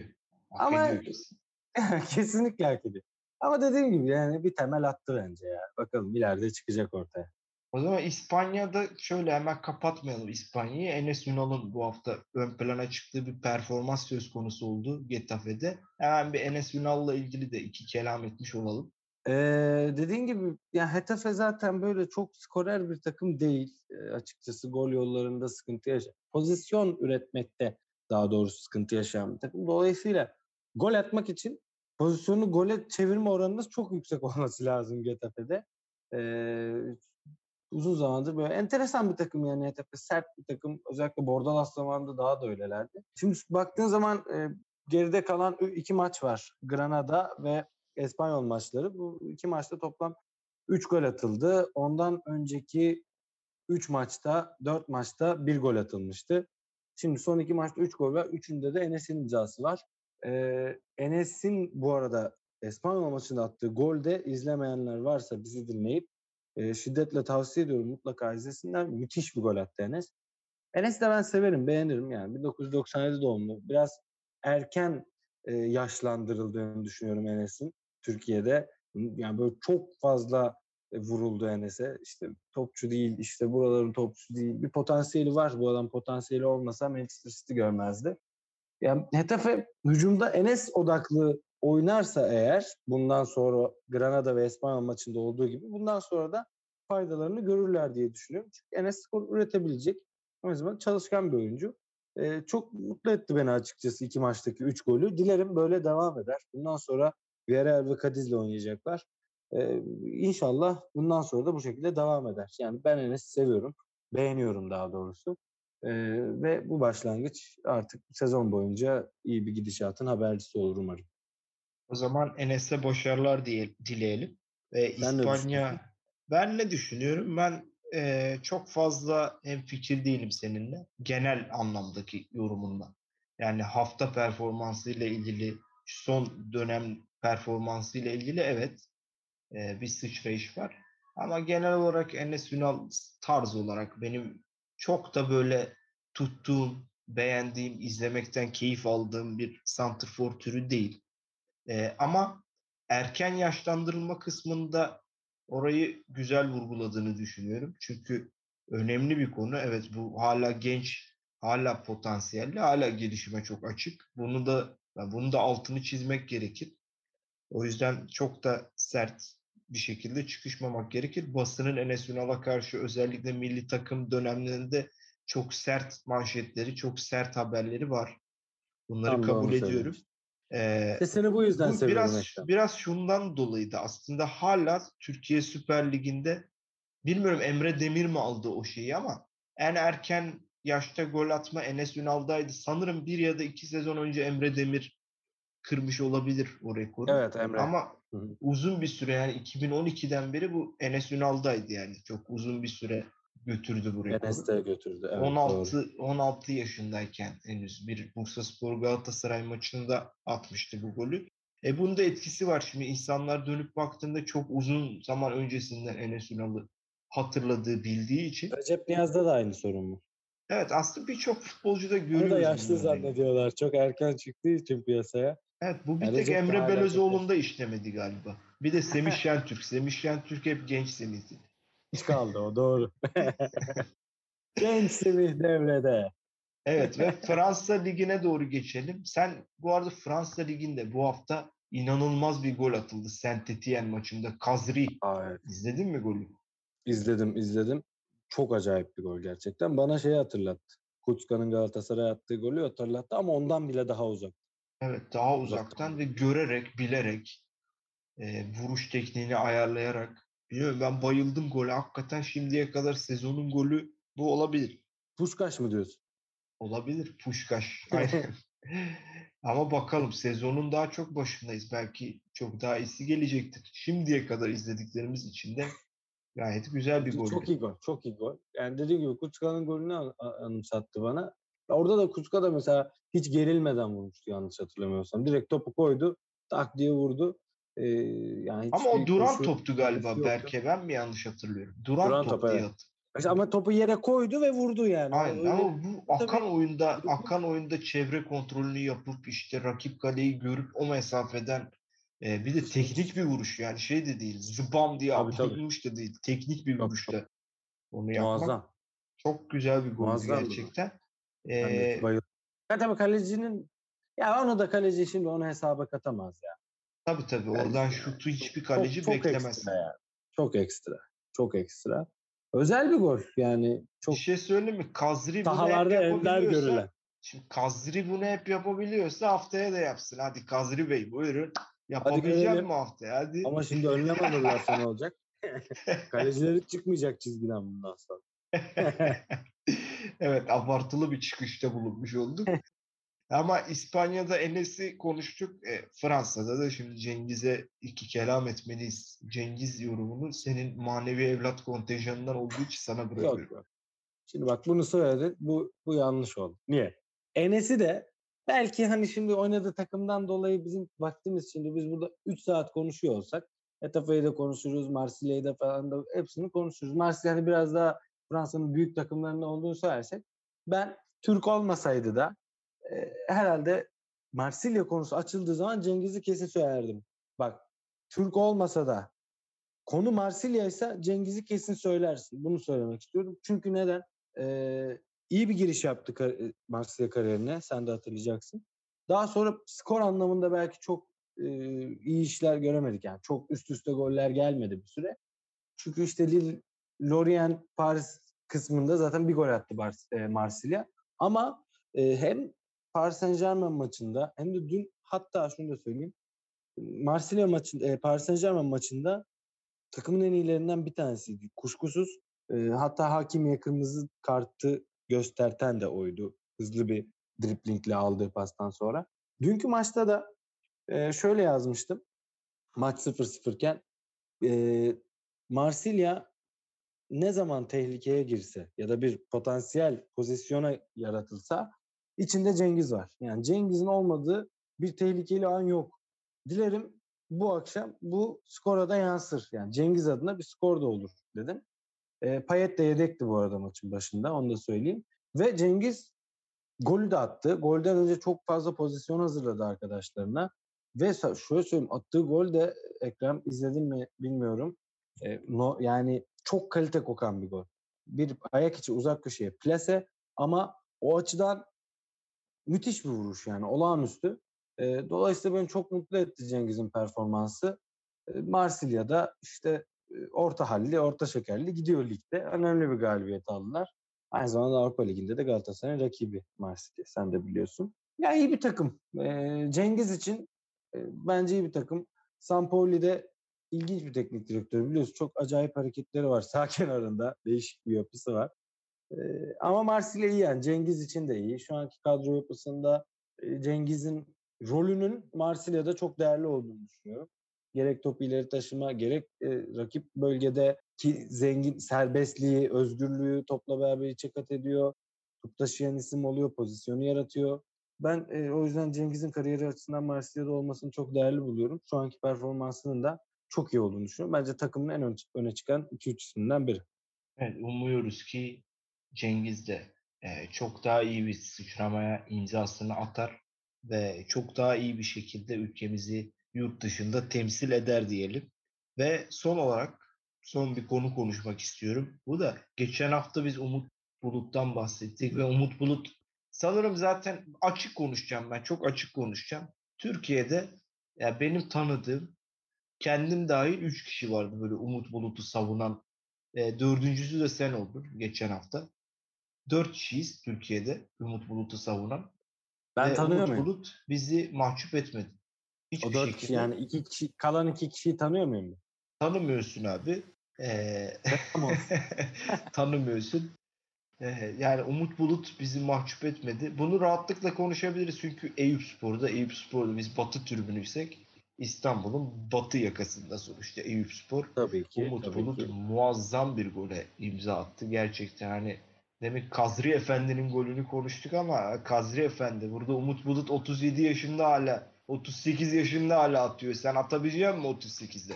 Speaker 2: Hak
Speaker 1: Ama ediyoruz. <laughs> kesinlikle hak ediyor. Ama dediğim gibi yani bir temel attı bence ya. Bakalım ileride çıkacak ortaya.
Speaker 2: O zaman İspanya'da şöyle hemen kapatmayalım İspanya'yı. Enes Ünal'ın bu hafta ön plana çıktığı bir performans söz konusu oldu Getafe'de. Hemen bir Enes Ünal'la ilgili de iki kelam etmiş olalım.
Speaker 1: Ee, dediğin gibi yani Hetafe zaten böyle çok skorer bir takım değil. Ee, açıkçası gol yollarında sıkıntı yaşıyor. Pozisyon üretmekte daha doğrusu sıkıntı yaşayan bir takım. Dolayısıyla gol atmak için pozisyonu gole çevirme oranınız çok yüksek <laughs> olması lazım Getafe'de. Ee, uzun zamandır böyle enteresan bir takım yani Hetafe sert bir takım. Özellikle Bordalas zamanında daha da öylelerdi. Şimdi baktığın zaman e, geride kalan iki maç var. Granada ve Espanyol maçları. Bu iki maçta toplam 3 gol atıldı. Ondan önceki 3 maçta, 4 maçta 1 gol atılmıştı. Şimdi son iki maçta 3 gol var. Üçünde de Enes'in imzası var. Ee, Enes'in bu arada Espanyol maçında attığı golde izlemeyenler varsa bizi dinleyip e, şiddetle tavsiye ediyorum. Mutlaka izlesinler. Müthiş bir gol attı Enes. Enes'i de ben severim, beğenirim yani. 1997 doğumlu. Biraz erken e, yaşlandırıldığını düşünüyorum Enes'in. Türkiye'de yani böyle çok fazla e, vuruldu Enes'e. İşte topçu değil, işte buraların topçu değil. Bir potansiyeli var. Bu adam potansiyeli olmasa Manchester City görmezdi. Yani Hetafe hücumda Enes odaklı oynarsa eğer bundan sonra Granada ve Espanyol maçında olduğu gibi bundan sonra da faydalarını görürler diye düşünüyorum. Çünkü Enes skor üretebilecek. O zaman çalışkan bir oyuncu. Ee, çok mutlu etti beni açıkçası iki maçtaki üç golü. Dilerim böyle devam eder. Bundan sonra Villarreal ve Cadiz'le oynayacaklar. Ee, inşallah bundan sonra da bu şekilde devam eder. Yani ben Enes'i seviyorum. Beğeniyorum daha doğrusu. Ee, ve bu başlangıç artık sezon boyunca iyi bir gidişatın habercisi olur umarım.
Speaker 2: O zaman Enes'e başarılar diye dileyelim. Ve
Speaker 1: ne
Speaker 2: İspanya ben ne düşünüyorum? Ben e, çok fazla hem fikir değilim seninle. Genel anlamdaki yorumunla. Yani hafta performansı ile ilgili, son dönem performansı ile ilgili evet e, bir sıçrayış var. Ama genel olarak Enes Ünal tarz olarak benim çok da böyle tuttuğum, beğendiğim, izlemekten keyif aldığım bir santrfor türü değil. E, ama erken yaşlandırılma kısmında orayı güzel vurguladığını düşünüyorum. Çünkü önemli bir konu. Evet bu hala genç, hala potansiyelli, hala gelişime çok açık. Bunu da bunu da altını çizmek gerekir. O yüzden çok da sert bir şekilde çıkışmamak gerekir. Basının Enes Ünal'a karşı özellikle milli takım dönemlerinde çok sert manşetleri, çok sert haberleri var. Bunları
Speaker 1: da
Speaker 2: kabul ediyorum. Ee,
Speaker 1: Sesini bu yüzden
Speaker 2: bu
Speaker 1: seviyorum
Speaker 2: biraz
Speaker 1: Ekrem.
Speaker 2: biraz şundan dolayıydı aslında hala Türkiye Süper Ligi'nde bilmiyorum Emre Demir mi aldı o şeyi ama en erken yaşta gol atma Enes Ünal'daydı. Sanırım bir ya da iki sezon önce Emre Demir kırmış olabilir o rekoru.
Speaker 1: Evet Emre.
Speaker 2: Ama
Speaker 1: Hı hı.
Speaker 2: uzun bir süre yani 2012'den beri bu Enes Ünal'daydı yani. Çok uzun bir süre götürdü bu rekoru.
Speaker 1: Enes de götürdü. Evet, doğru.
Speaker 2: 16 16 yaşındayken henüz bir Bursaspor Galatasaray maçında atmıştı bu golü. E bunun da etkisi var şimdi insanlar dönüp baktığında çok uzun zaman öncesinden Enes Ünal'ı hatırladığı bildiği için.
Speaker 1: Recep Niyaz'da da aynı sorun var.
Speaker 2: Evet aslında birçok futbolcuda
Speaker 1: Onu
Speaker 2: görüyoruz.
Speaker 1: da yaşlı zannediyorlar. Çok erken çıktığı için piyasaya.
Speaker 2: Evet bu bir
Speaker 1: Yani
Speaker 2: tek Emre Belözoğlu'nda işlemedi galiba. Bir de Semih <laughs> Şentürk. Semih Şentürk hep genç Semih'ti.
Speaker 1: Hiç kaldı o doğru. <laughs> Genç Semih devrede.
Speaker 2: Evet ve Fransa Ligi'ne doğru geçelim. Sen bu arada Fransa Ligi'nde bu hafta inanılmaz bir gol atıldı Saint Etienne maçında. Kazri.
Speaker 1: Evet.
Speaker 2: İzledin mi golü?
Speaker 1: İzledim izledim. Çok acayip bir gol gerçekten. Bana şeyi hatırlattı. Kutska'nın Galatasaray'a attığı golü hatırlattı ama ondan bile daha uzak.
Speaker 2: Evet daha uzaktan ve görerek, bilerek e, vuruş tekniğini ayarlayarak. Bilmiyorum ben bayıldım gole. Hakikaten şimdiye kadar sezonun golü bu olabilir.
Speaker 1: Puşkaş mı diyorsun?
Speaker 2: Olabilir. Puşkaş. <laughs> Aynen. Ama bakalım sezonun daha çok başındayız. Belki çok daha iyisi gelecektir. Şimdiye kadar izlediklerimiz için de gayet güzel bir gol.
Speaker 1: Çok iyi gol. Çok iyi gol. Yani dediğim gibi Kutska'nın golünü anımsattı bana. Orada da Kutska da mesela hiç gerilmeden vurmuştu yanlış hatırlamıyorsam. Direkt topu koydu. Tak diye vurdu. Ee, yani
Speaker 2: Ama o duran
Speaker 1: koşu-
Speaker 2: toptu galiba. Berke. Ben mi yanlış hatırlıyorum? Duran,
Speaker 1: Duran
Speaker 2: top,
Speaker 1: top,
Speaker 2: diye
Speaker 1: evet.
Speaker 2: hatırlıyorum.
Speaker 1: Mesela Ama topu yere koydu ve vurdu yani.
Speaker 2: Aynen
Speaker 1: Öyle-
Speaker 2: ama bu akan
Speaker 1: Tabii.
Speaker 2: oyunda akan oyunda çevre kontrolünü yapıp işte rakip kaleyi görüp o mesafeden e, bir de teknik bir vuruş yani şey de değil zıbam diye atılmış da değil teknik bir vuruşta onu yapmak
Speaker 1: Muazzam.
Speaker 2: çok güzel bir gol
Speaker 1: Muazzam
Speaker 2: gerçekten.
Speaker 1: Ben
Speaker 2: Ee.
Speaker 1: Ya tabii kalecinin ya onu da kaleci şimdi onu hesaba katamaz ya.
Speaker 2: tabii tabii
Speaker 1: Yani
Speaker 2: oradan şutu hiçbir
Speaker 1: Çok-
Speaker 2: kaleci
Speaker 1: çok
Speaker 2: beklemez.
Speaker 1: Ekstra yani. Çok ekstra. Çok ekstra. Özel bir gol yani. Çok
Speaker 2: Bir şey söyleyeyim mi? Kazri bunu hep
Speaker 1: ender
Speaker 2: yapabiliyorsa
Speaker 1: görülen.
Speaker 2: şimdi Kazri bunu hep yapabiliyorsa haftaya da yapsın. Hadi Kazri Bey buyurun. Yapabilecek
Speaker 1: görelim.
Speaker 2: mi haftaya? Hadi.
Speaker 1: Ama şimdi önlem alırlarsa ne olacak? <laughs> Kalecileri çıkmayacak çizgiden bundan sonra. <laughs>
Speaker 2: evet abartılı bir çıkışta bulunmuş olduk. Ama İspanya'da Enes'i konuştuk. E, Fransa'da da şimdi Cengiz'e iki kelam etmeliyiz. Cengiz yorumunu senin manevi evlat kontenjanından olduğu için sana bırakıyorum.
Speaker 1: yok. Şimdi bak bunu söyledin. Bu, bu yanlış oldu. Niye? Enes'i de belki hani şimdi oynadığı takımdan dolayı bizim vaktimiz şimdi biz burada 3 saat konuşuyor olsak Etafe'yi de konuşuruz, Marsilya'yı da falan da hepsini konuşuruz. Marsilya hani biraz daha Fransa'nın büyük takımlarında olduğunu söylersek ben Türk olmasaydı da e, herhalde Marsilya konusu açıldığı zaman Cengiz'i kesin söylerdim. Bak Türk olmasa da konu Marsilya ise Cengiz'i kesin söylersin. Bunu söylemek istiyorum. Çünkü neden? Ee, iyi bir giriş yaptı kar- Marsilya kariyerine. Sen de hatırlayacaksın. Daha sonra skor anlamında belki çok e, iyi işler göremedik. Yani çok üst üste goller gelmedi bir süre. Çünkü işte Lille, Lorient, Paris kısmında zaten bir gol attı Bar- e, Marsilya. Ama e, hem Paris Saint Germain maçında hem de dün hatta şunu da söyleyeyim. Marsilya maçında, e, Paris Saint Germain maçında takımın en iyilerinden bir tanesiydi. Kuşkusuz e, hatta hakimiye kırmızı kartı gösterten de oydu. Hızlı bir driplingle aldığı pastan sonra. Dünkü maçta da e, şöyle yazmıştım. Maç 0-0 iken e, Marsilya ne zaman tehlikeye girse ya da bir potansiyel pozisyona yaratılsa içinde Cengiz var. Yani Cengiz'in olmadığı bir tehlikeli an yok. Dilerim bu akşam bu skora da yansır. Yani Cengiz adına bir skor da olur dedim. E, Payet de yedekti bu arada maçın başında onu da söyleyeyim. Ve Cengiz golü de attı. Golden önce çok fazla pozisyon hazırladı arkadaşlarına. Ve şöyle söyleyeyim attığı gol de Ekrem izledin mi bilmiyorum. E, no, yani çok kalite kokan bir gol. Bir ayak içi uzak köşeye plase ama o açıdan müthiş bir vuruş yani olağanüstü. Dolayısıyla beni çok mutlu etti Cengiz'in performansı. E, Marsilya'da işte orta halli, orta şekerli gidiyor ligde. Önemli bir galibiyet aldılar. Aynı zamanda Avrupa Ligi'nde de Galatasaray'ın rakibi Marsilya. Sen de biliyorsun. Ya iyi bir takım. Cengiz için bence iyi bir takım. Sampoli'de ilginç bir teknik direktör biliyorsun. Çok acayip hareketleri var <laughs> sağ kenarında. Değişik bir yapısı var. E, ama Marsilya iyi yani. Cengiz için de iyi. Şu anki kadro yapısında Cengiz'in rolünün Marsilya'da çok değerli olduğunu düşünüyorum. Gerek topu ileri taşıma, gerek e, rakip bölgede ki zengin serbestliği, özgürlüğü topla beraber içe kat ediyor. Top taşıyan isim oluyor, pozisyonu yaratıyor. Ben e, o yüzden Cengiz'in kariyeri açısından Marsilya'da olmasını çok değerli buluyorum. Şu anki performansının da çok iyi olduğunu düşünüyorum. Bence takımın en öne çıkan 2-3 isminden biri.
Speaker 2: Evet, umuyoruz ki Cengiz de e, çok daha iyi bir sıçramaya imzasını atar ve çok daha iyi bir şekilde ülkemizi yurt dışında temsil eder diyelim. Ve son olarak son bir konu konuşmak istiyorum. Bu da geçen hafta biz Umut Bulut'tan bahsettik ve Umut Bulut sanırım zaten açık konuşacağım ben. Çok açık konuşacağım. Türkiye'de ya benim tanıdığım kendim dahil 3 kişi vardı böyle Umut Bulut'u savunan. E, dördüncüsü de sen oldun geçen hafta. Dört kişiyiz Türkiye'de Umut Bulut'u savunan.
Speaker 1: Ben
Speaker 2: Ve
Speaker 1: tanıyor
Speaker 2: Umut
Speaker 1: muyum?
Speaker 2: Bulut bizi mahcup etmedi. Hiçbir
Speaker 1: O dört
Speaker 2: şekilde
Speaker 1: kişi yani iki kişi, kalan iki kişiyi tanıyor muyum?
Speaker 2: tanımıyorsun abi. Ee, <laughs> tanımıyorsun. Ee, yani Umut Bulut bizi mahcup etmedi. Bunu rahatlıkla konuşabiliriz çünkü Eyüp Spor'da, Eyüp Spor'da biz batı tribünüysek İstanbul'un batı yakasında sonuçta Eyüp Spor.
Speaker 1: Tabii ki.
Speaker 2: Umut
Speaker 1: tabii
Speaker 2: Bulut
Speaker 1: ki.
Speaker 2: muazzam bir gole imza attı. Gerçekten hani demek Kazri Efendi'nin golünü konuştuk ama Kazri Efendi burada Umut Bulut 37 yaşında hala 38 yaşında hala atıyor. Sen atabilecek misin 38'de?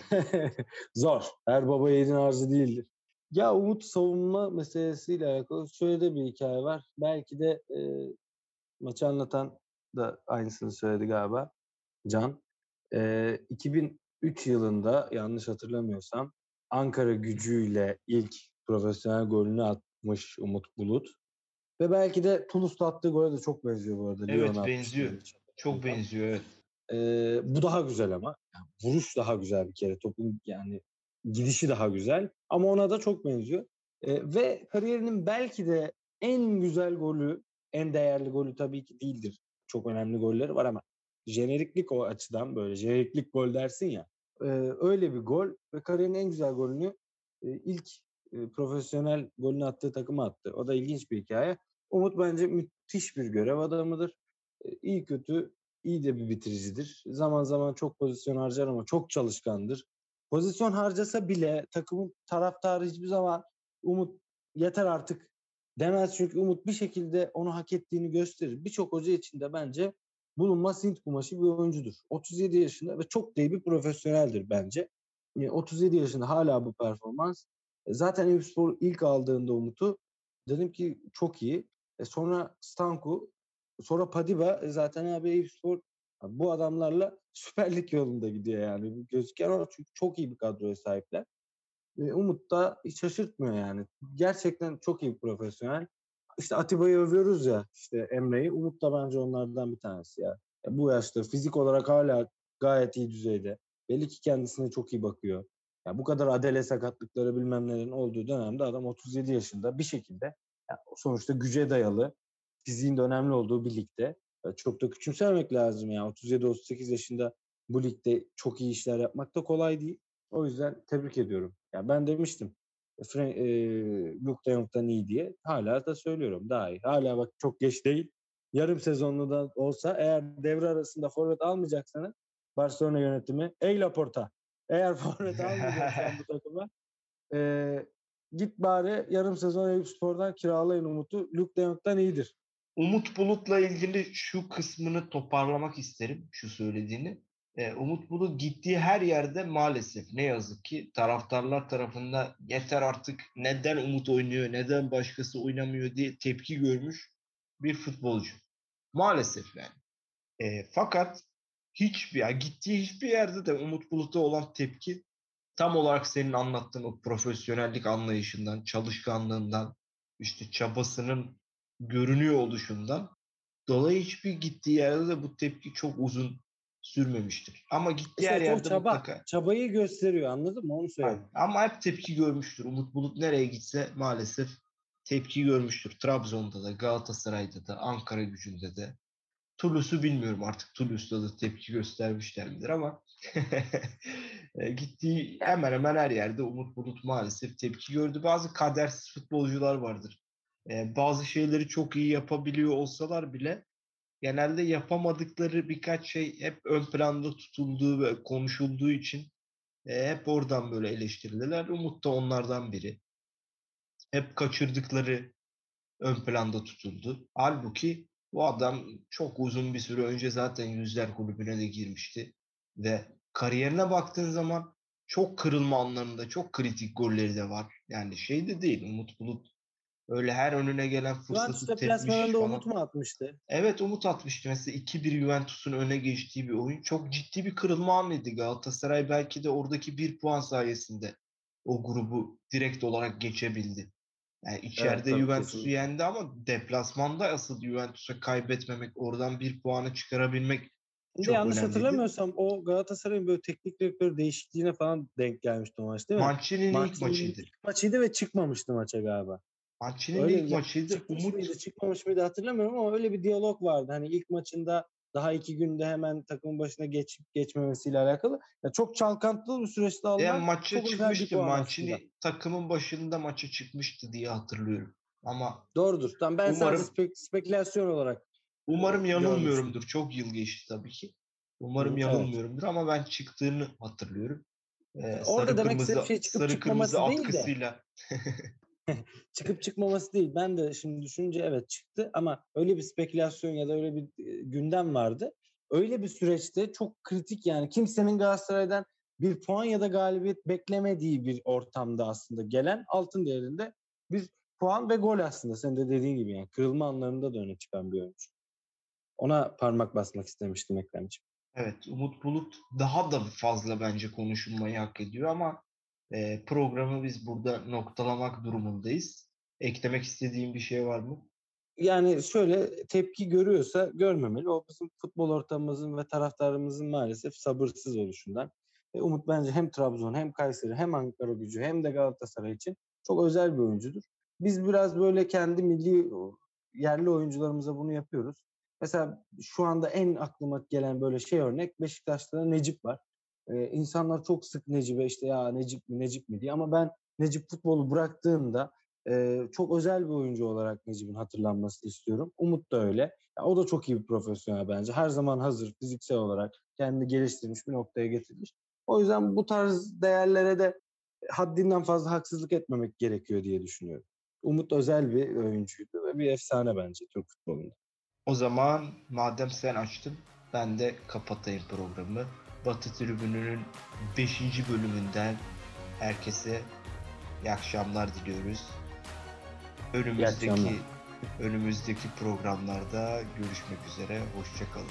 Speaker 2: <laughs>
Speaker 1: Zor. Her baba yiğidin arzı değildir. Ya Umut savunma meselesiyle alakalı şöyle de bir hikaye var. Belki de e, maçı anlatan da aynısını söyledi galiba Can. E, 2003 yılında yanlış hatırlamıyorsam Ankara gücüyle ilk profesyonel golünü atmış Umut Bulut. Ve belki de Toulouse'da attığı gole de çok benziyor bu arada.
Speaker 2: Evet,
Speaker 1: atmıştı
Speaker 2: benziyor. Çok benziyor evet.
Speaker 1: Ee, bu daha güzel ama. Yani vuruş daha güzel bir kere. Topun yani gidişi daha güzel. Ama ona da çok benziyor. Ee, ve kariyerinin belki de en güzel golü, en değerli golü tabii ki değildir. Çok önemli golleri var ama jeneriklik o açıdan böyle jeneriklik gol dersin ya. Ee, öyle bir gol ve kariyerin en güzel golünü e, ilk e, profesyonel golünü attığı takıma attı. O da ilginç bir hikaye. Umut bence müthiş bir görev adamıdır. E, iyi kötü iyi de bir bitiricidir. Zaman zaman çok pozisyon harcar ama çok çalışkandır. Pozisyon harcasa bile takımın taraftarı hiçbir zaman Umut yeter artık demez çünkü Umut bir şekilde onu hak ettiğini gösterir. Birçok hoca için de bence bulunmaz Hint kumaşı bir oyuncudur. 37 yaşında ve çok iyi bir profesyoneldir bence. E, 37 yaşında hala bu performans. E, Zaten Eyüpspor ilk aldığında Umut'u dedim ki çok iyi. E sonra Stanku Sonra Padiba e, zaten abi Eyüpspor bu adamlarla <laughs> Süper Lig yolunda gidiyor yani. Bu Gözüken o çünkü çok iyi bir kadroya sahipler. E, Umut da hiç şaşırtmıyor yani. Gerçekten çok iyi bir profesyonel. İşte Atiba'yı övüyoruz ya işte Emre'yi. Umut da bence onlardan bir tanesi ya. ya. Bu yaşta fizik olarak hala gayet iyi düzeyde. Belli ki kendisine çok iyi bakıyor. Ya bu kadar adele sakatlıkları bilmem nelerin olduğu dönemde adam 37 yaşında bir şekilde yani sonuçta güce dayalı fiziğin de önemli olduğu bir ligde. Çok da küçümsememek lazım ya. 37-38 yaşında bu ligde çok iyi işler yapmak da kolay değil. O yüzden tebrik ediyorum. Ya ben demiştim Frank, e, Luke de Jong'dan iyi diye. Hala da söylüyorum daha iyi. Hala bak çok geç değil. Yarım sezonlu da olsa eğer devre arasında forvet almayacaksanız Barcelona yönetimi ey Laporta eğer <laughs> forvet almayacaksan bu <laughs> takıma e, git bari yarım sezon Eyüp Spor'dan kiralayın Umut'u. Luke de Jong'dan iyidir.
Speaker 2: Umut Bulut'la ilgili şu kısmını toparlamak isterim, şu söylediğini. E, Umut Bulut gittiği her yerde maalesef ne yazık ki taraftarlar tarafından yeter artık neden Umut oynuyor, neden başkası oynamıyor diye tepki görmüş bir futbolcu. Maalesef yani. E, fakat hiçbir gittiği hiçbir yerde de Umut Bulut'a olan tepki tam olarak senin anlattığın o profesyonellik anlayışından, çalışkanlığından, işte çabasının görünüyor oluşundan dolayı hiçbir gittiği yerde de bu tepki çok uzun sürmemiştir. Ama gittiği her yerde
Speaker 1: çaba,
Speaker 2: mutlaka.
Speaker 1: Çabayı gösteriyor anladın mı? Onu söyleyeyim.
Speaker 2: Ama hep tepki görmüştür. Umut Bulut nereye gitse maalesef tepki görmüştür. Trabzon'da da, Galatasaray'da da, Ankara gücünde de. Toulouse'u bilmiyorum artık Toulouse'da da tepki göstermişler midir ama <laughs> e, gittiği hemen hemen her yerde Umut Bulut maalesef tepki gördü. Bazı kadersiz futbolcular vardır. E, bazı şeyleri çok iyi yapabiliyor olsalar bile genelde yapamadıkları birkaç şey hep ön planda tutulduğu ve konuşulduğu için e, hep oradan böyle eleştirildiler. Umut da onlardan biri. Hep kaçırdıkları ön planda tutuldu. Halbuki bu adam çok uzun bir süre önce zaten Yüzler Kulübü'ne de girmişti. Ve kariyerine baktığın zaman çok kırılma anlarında çok kritik golleri de var. Yani şey de değil Umut Bulut öyle her önüne gelen fırsatı
Speaker 1: Juventus
Speaker 2: tepmiş
Speaker 1: deplasmanında
Speaker 2: falan.
Speaker 1: Umut mu atmıştı?
Speaker 2: Evet Umut atmıştı. Mesela 2-1 Juventus'un öne geçtiği bir oyun. Çok ciddi bir kırılma anıydı. Galatasaray belki de oradaki bir puan sayesinde o grubu direkt olarak geçebildi. Yani içeride
Speaker 1: tabii,
Speaker 2: Juventus'u yendi ama deplasmanda asıl Juventus'a kaybetmemek, oradan bir puanı çıkarabilmek
Speaker 1: Şimdi
Speaker 2: çok
Speaker 1: yanlış
Speaker 2: önemliydi.
Speaker 1: hatırlamıyorsam o Galatasaray'ın böyle teknik direktör değişikliğine falan denk gelmişti o maç değil mi?
Speaker 2: Mancini'nin ilk maçıydı.
Speaker 1: ilk maçıydı ve çıkmamıştı maça galiba.
Speaker 2: Mancini'nin ilk
Speaker 1: ya-
Speaker 2: maçıydı.
Speaker 1: Çıkmış
Speaker 2: Umut
Speaker 1: mıydı çıkmamış mıydı hatırlamıyorum ama öyle bir diyalog vardı. Hani ilk maçında daha iki günde hemen takımın başına geçip geçmemesiyle alakalı. Ya çok çalkantılı bir süreçte alınan
Speaker 2: yani maça çıkmıştı. Mancini
Speaker 1: aslında.
Speaker 2: takımın başında maça çıkmıştı diye hatırlıyorum. Ama
Speaker 1: Doğrudur. Tamam ben
Speaker 2: Umarım-
Speaker 1: sadece spek- spekülasyon olarak
Speaker 2: Umarım
Speaker 1: Ee,
Speaker 2: yanılmıyorumdur. Çok yıl geçti tabii ki. Umarım
Speaker 1: evet.
Speaker 2: yanılmıyorumdur ama ben çıktığını hatırlıyorum. Ee,
Speaker 1: Orada
Speaker 2: sarı
Speaker 1: demek
Speaker 2: kırmızı,
Speaker 1: şey çıkıp
Speaker 2: sarı kırmızı
Speaker 1: değil de. <laughs> <laughs> çıkıp çıkmaması değil. Ben de şimdi düşününce evet çıktı ama öyle bir spekülasyon ya da öyle bir gündem vardı. Öyle bir süreçte çok kritik yani kimsenin Galatasaray'dan bir puan ya da galibiyet beklemediği bir ortamda aslında gelen altın değerinde bir puan ve gol aslında senin de dediğin gibi yani kırılma anlarında da öne çıkan bir oyuncu. Ona parmak basmak istemiştim Ekrem'ciğim.
Speaker 2: Evet, Umut Bulut daha da fazla bence konuşulmayı hak ediyor ama e, programı biz burada noktalamak durumundayız. Eklemek istediğim bir şey var mı?
Speaker 1: Yani şöyle tepki görüyorsa görmemeli. O bizim futbol ortamımızın ve taraftarımızın maalesef sabırsız oluşundan. E, Umut bence hem Trabzon hem Kayseri hem Ankara gücü hem de Galatasaray için çok özel bir oyuncudur. Biz biraz böyle kendi milli yerli oyuncularımıza bunu yapıyoruz. Mesela şu anda en aklıma gelen böyle şey örnek Beşiktaş'ta Necip var. Ee, insanlar çok sık Necip'e işte ya Necip mi Necip mi diye ama ben Necip futbolu bıraktığında e, çok özel bir oyuncu olarak Necip'in hatırlanmasını istiyorum. Umut da öyle. Ya, o da çok iyi bir profesyonel bence. Her zaman hazır fiziksel olarak kendini geliştirmiş bir noktaya getirmiş. O yüzden bu tarz değerlere de haddinden fazla haksızlık etmemek gerekiyor diye düşünüyorum. Umut özel bir oyuncuydu ve bir efsane bence Türk futbolunda.
Speaker 2: O zaman madem sen açtın ben de kapatayım programı. Batı Tribünü'nün 5. bölümünden herkese iyi akşamlar diliyoruz. Önümüzdeki
Speaker 1: akşamlar.
Speaker 2: önümüzdeki programlarda görüşmek üzere. Hoşçakalın.